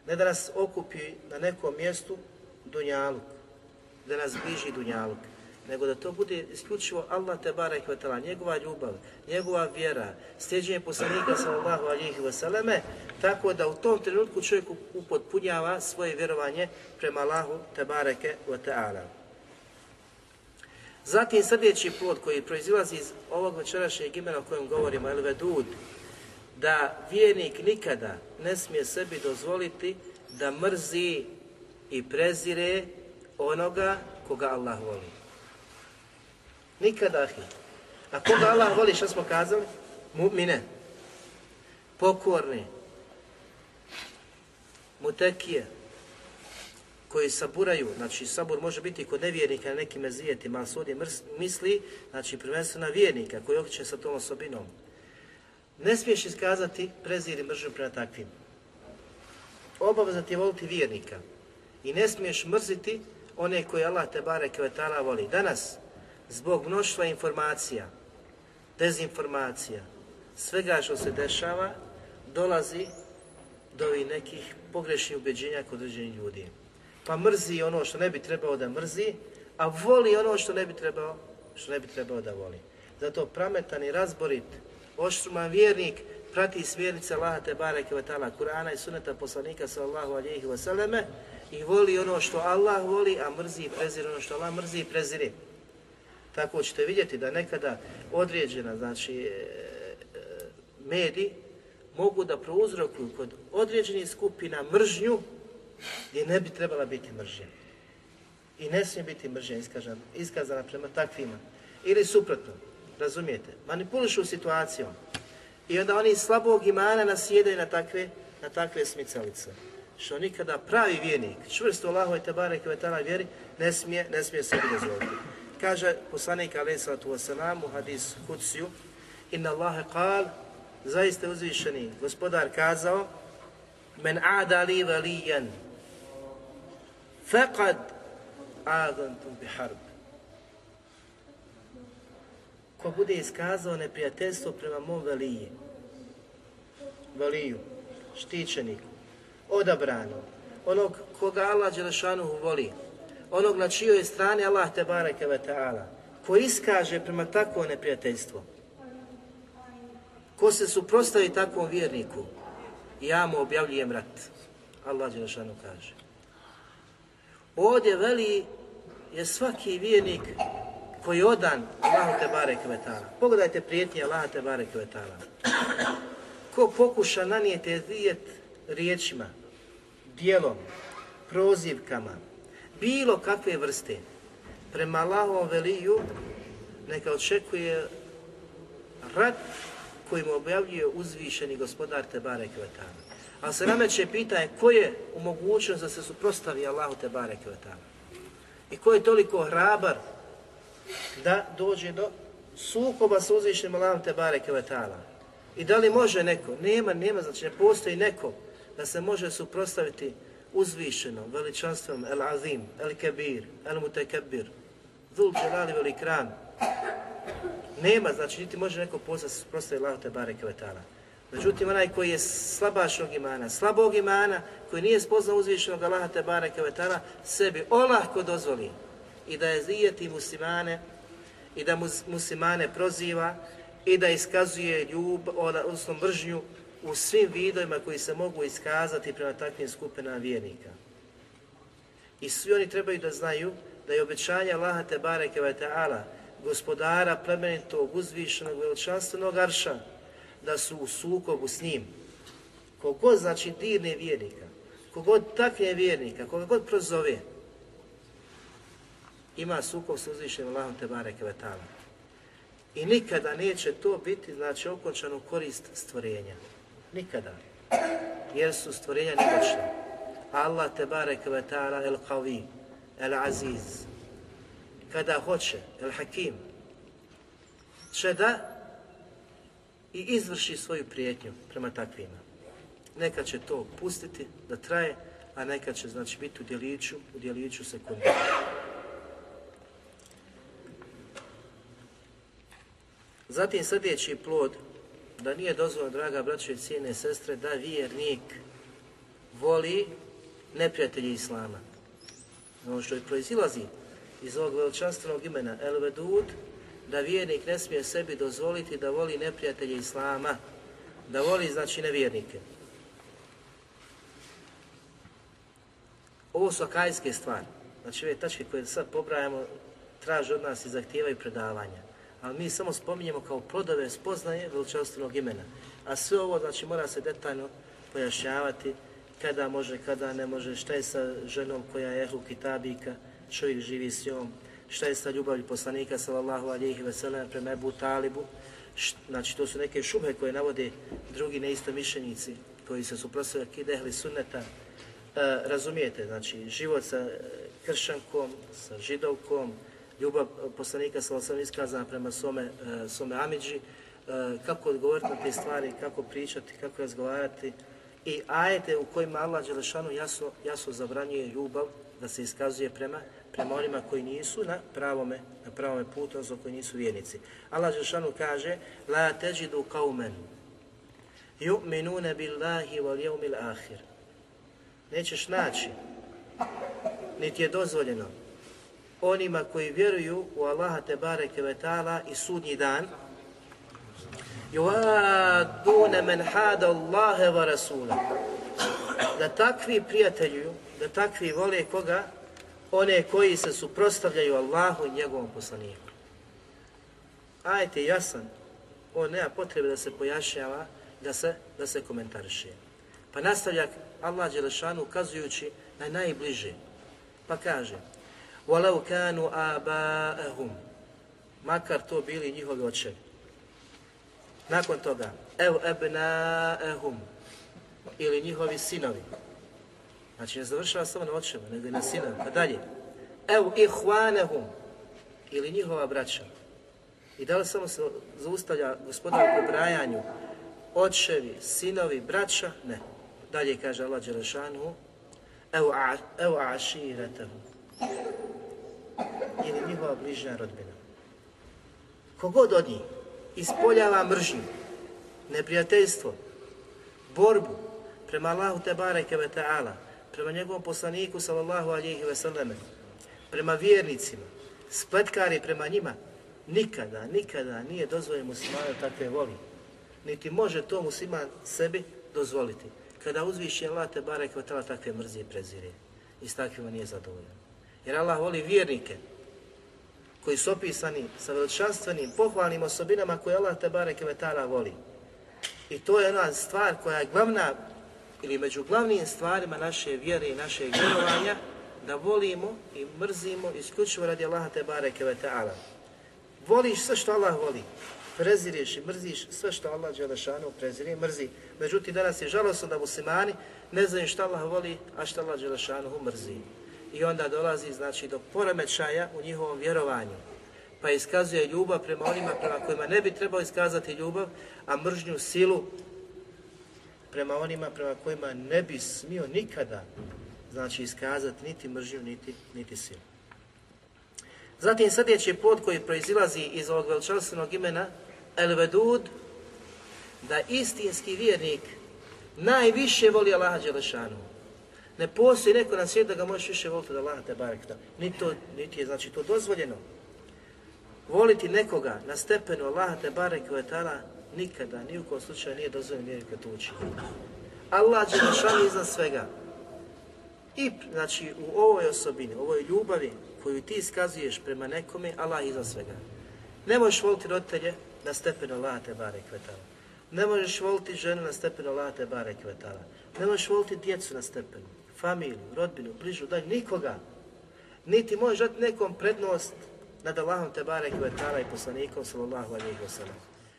Ne da nas okupi na nekom mjestu dunjaluk. Da nas bliži dunjaluk nego da to bude isključivo Allah te barek ve njegova ljubav, njegova vjera, sljeđenje poslanika sallallahu alihi vseleme, tako da u tom trenutku čovjek upotpunjava svoje vjerovanje prema Allahu te bareke ve Zatim sljedeći plod koji proizilazi iz ovog večerašnjeg imena o kojem govorimo, El Vedud, da vjernik nikada ne smije sebi dozvoliti da mrzi i prezire onoga koga Allah voli. Nikada. A koga Allah voli, što smo kazali? Mu'mine. Pokorni. Mutekije. Koji saburaju, znači sabur može biti kod nevjernika na nekim mezijetima, ali ovdje misli, znači prvenstveno na vjernika koji okreće sa tom osobinom. Ne smiješ iskazati prezir i mržnju prema takvim. Obaveza ti je voliti vjernika. I ne smiješ mrziti one koje Allah te bare kvetala voli. Danas, zbog mnoštva informacija, dezinformacija, svega što se dešava, dolazi do ovih nekih pogrešnih ubeđenja kod određenih ljudi. Pa mrzi ono što ne bi trebao da mrzi, a voli ono što ne bi trebao, što ne bi trebao da voli. Zato prametan i razborit, oštruman vjernik prati smjernice Allaha te bareke Kur'ana i suneta poslanika sallallahu alejhi ve i voli ono što Allah voli, a mrzi i prezire ono što Allah mrzi i prezire. Tako ćete vidjeti da nekada određena, znači, e, e, mediji mogu da prouzrokuju kod određenih skupina mržnju gdje ne bi trebala biti mržnja. I ne smije biti mržnja iskazana, iskazana prema takvima. Ili suprotno, razumijete, manipulišu situacijom. I onda oni slabog imana nasjedaju na takve, na takve smicalice. Što nikada pravi vjernik, čvrsto Allahove te barek i vjeri, ne smije, ne smije sebi dozvoliti. Kaže poslanik alaih sallatu wasalam u hadis Kudsiju, Inna Allahe kal, zaista uzvišeni gospodar kazao, Men ada li valijan, faqad adantum bi harb. Ko bude iskazao neprijateljstvo prema mom veliji, veliju, štićeniku, odabrano, onog koga Allah Đelešanuhu voli, onog na čijoj strani Allah te bareke ve ta'ala, ko iskaže prema takvo neprijateljstvo, ko se suprostavi takvom vjerniku, ja mu objavljujem rat. Allah Đelešanu kaže. Ovdje veli je svaki vjernik koji je odan Allah te bareke ve ta'ala. Pogledajte prijetnje Allah te bareke ve ta'ala. Ko pokuša nanijeti vijet riječima, dijelom, prozivkama, bilo kakve vrste prema Allahovom veliju neka očekuje rat koji mu objavljuje uzvišeni gospodar Tebare Kvetana. Ali se nameće pitanje ko je u mogućnost da se suprostavi Allahu Tebare Kvetana. I ko je toliko hrabar da dođe do sukoba s uzvišenim Allahom Tebare Kvetana. I da li može neko? Nema, nema, znači ne postoji neko da se može suprostaviti uzvišeno, veličanstvenom, el azim, el kebir, el mutekebir, dhul dželali velikran. Nema, znači niti može neko pozvati prostaje Allah te bare kvetala. Međutim, onaj koji je slabašnog imana, slabog imana, koji nije spoznao uzvišenog Allaha te bareke vetala, sebi olahko dozvoli i da je zijeti muslimane i da muslimane proziva i da iskazuje ljub, odnosno mržnju u svim vidovima koji se mogu iskazati prema takvim skupinama vjernika. I svi oni trebaju da znaju da je obećanje Allaha te bareke ve gospodara plemenitog, uzvišenog, veličanstvenog arša, da su u sukobu s njim. Kogod znači dirne vjernika, kogod takne vjernika, koga god prozove, ima sukob s uzvišenim Allahom te bareke. I nikada neće to biti, znači, okončanu korist stvorenja. Nikada. Jer su stvorenja nemoćna. Allah te barek ve ta'ala el qavi, el aziz. Kada hoće, el hakim, će da i izvrši svoju prijetnju prema takvima. Neka će to pustiti da traje, a neka će znači biti u djeliću, u djeliću sekundu. Zatim sljedeći plod, da nije dozvoljeno, draga braćo i cijene sestre, da vjernik voli neprijatelji Islama. Ono što je proizilazi iz ovog veličanstvenog imena El Vedud, da vjernik ne smije sebi dozvoliti da voli neprijatelje Islama, da voli znači nevjernike. Ovo su akajske stvari. Znači ove tačke koje sad pobrajamo traže od nas i zahtijevaju predavanja ali mi samo spominjemo kao plodove spoznaje veličanstvenog imena. A sve ovo znači mora se detaljno pojašnjavati kada može, kada ne može, šta je sa ženom koja je ehlu kitabika, čovjek živi s njom, šta je sa ljubavlju poslanika sallallahu alihi veselam prema Ebu Talibu, znači to su neke šube koje navode drugi neistomišljenici koji se suprotstavljaju kide ehli sunneta, e, razumijete, znači život sa kršankom, sa židovkom, ljubav poslanika sa osam iskazana prema svome, e, svome Amidži, e, kako odgovoriti na te stvari, kako pričati, kako razgovarati. I ajete u kojima Allah Đelešanu jasno, jasno zabranjuje ljubav da se iskazuje prema, prema onima koji nisu na pravome, na pravome putu, odnosno koji nisu vjernici. Allah Đelešanu kaže La teđidu kaumen yu'minune billahi wal jevmil ahir. Nećeš naći, niti je dozvoljeno onima koji vjeruju u Allaha te bareke ve taala i sudnji dan yuaduna man hada Allaha wa rasula da takvi prijateljuju da takvi vole koga one koji se suprotstavljaju Allahu i njegovom poslaniku ajte jasan on nema potrebe da se pojašnjava da se, da se komentariše pa nastavlja Allah Đelešanu ukazujući na najbliže pa kaže وَلَوْ كَانُوا آبَاءَهُمْ Makar to bili njihovi očevi. Nakon toga, ev ebnaehum, ili njihovi sinovi. Znači ne završava samo na očeva, nego i na sinovi. Pa dalje, ev ihvanehum, ili njihova braća. I da li samo se zaustavlja gospodar u pobrajanju očevi, sinovi, braća? Ne. Dalje kaže Allah Đelešanu, ev aširetahum, ili njihova bližnja rodbina. Kogod od njih ispoljava mržnju, neprijateljstvo, borbu prema Allahu te bareke ve ta'ala, prema njegovom poslaniku sallallahu alihi ve prema vjernicima, spletkari prema njima, nikada, nikada nije dozvoljeno muslimanu takve voli. Niti može to musliman sebi dozvoliti. Kada uzviši Allah te ta'ala takve mrzije prezire i s takvima nije zadovoljan. Jer Allah voli vjernike koji su opisani sa veličanstvenim, pohvalnim osobinama koje Allah te vetara voli. I to je ona stvar koja je glavna, ili među glavnim stvarima naše vjere i našeg vjerovanja, da volimo i mrzimo isključivo radi Allaha te bareke vetara. Voliš sve što Allah voli, preziriš i mrziš sve što Allah Đelešanu preziri i mrzi. Međutim, danas je žalostno da muslimani ne znaju što Allah voli, a što Allah Đelešanu mrzi i onda dolazi znači do poremećaja u njihovom vjerovanju. Pa iskazuje ljubav prema onima prema kojima ne bi trebao iskazati ljubav, a mržnju silu prema onima prema kojima ne bi smio nikada znači iskazati niti mržnju, niti, niti silu. Zatim sljedeći pod koji proizilazi iz ovog veličanstvenog imena El Vedud da istinski vjernik najviše voli Allaha Đelešanu. Ne postoji neko na svijetu da ga možeš više voliti od Allaha te barekta. Niti, to, niti je znači to dozvoljeno. Voliti nekoga na stepenu Allaha te barek nikada, ni u kojem slučaju nije dozvoljeno vjernik da to učini. Allah Đelešanu iznad svega. I znači u ovoj osobini, u ovoj ljubavi koju ti iskazuješ prema nekome, Allah iza svega. Ne možeš voliti roditelje na stepenu Allah te bare kvetala. Ne možeš voliti ženu na stepenu Allah te bare kvetala. Ne možeš voliti djecu na stepenu, familiju, rodbinu, bližu, daj nikoga. Niti možeš dati nekom prednost nad Allahom te bare kvetala i poslanikom sallallahu alaihi wa sallam.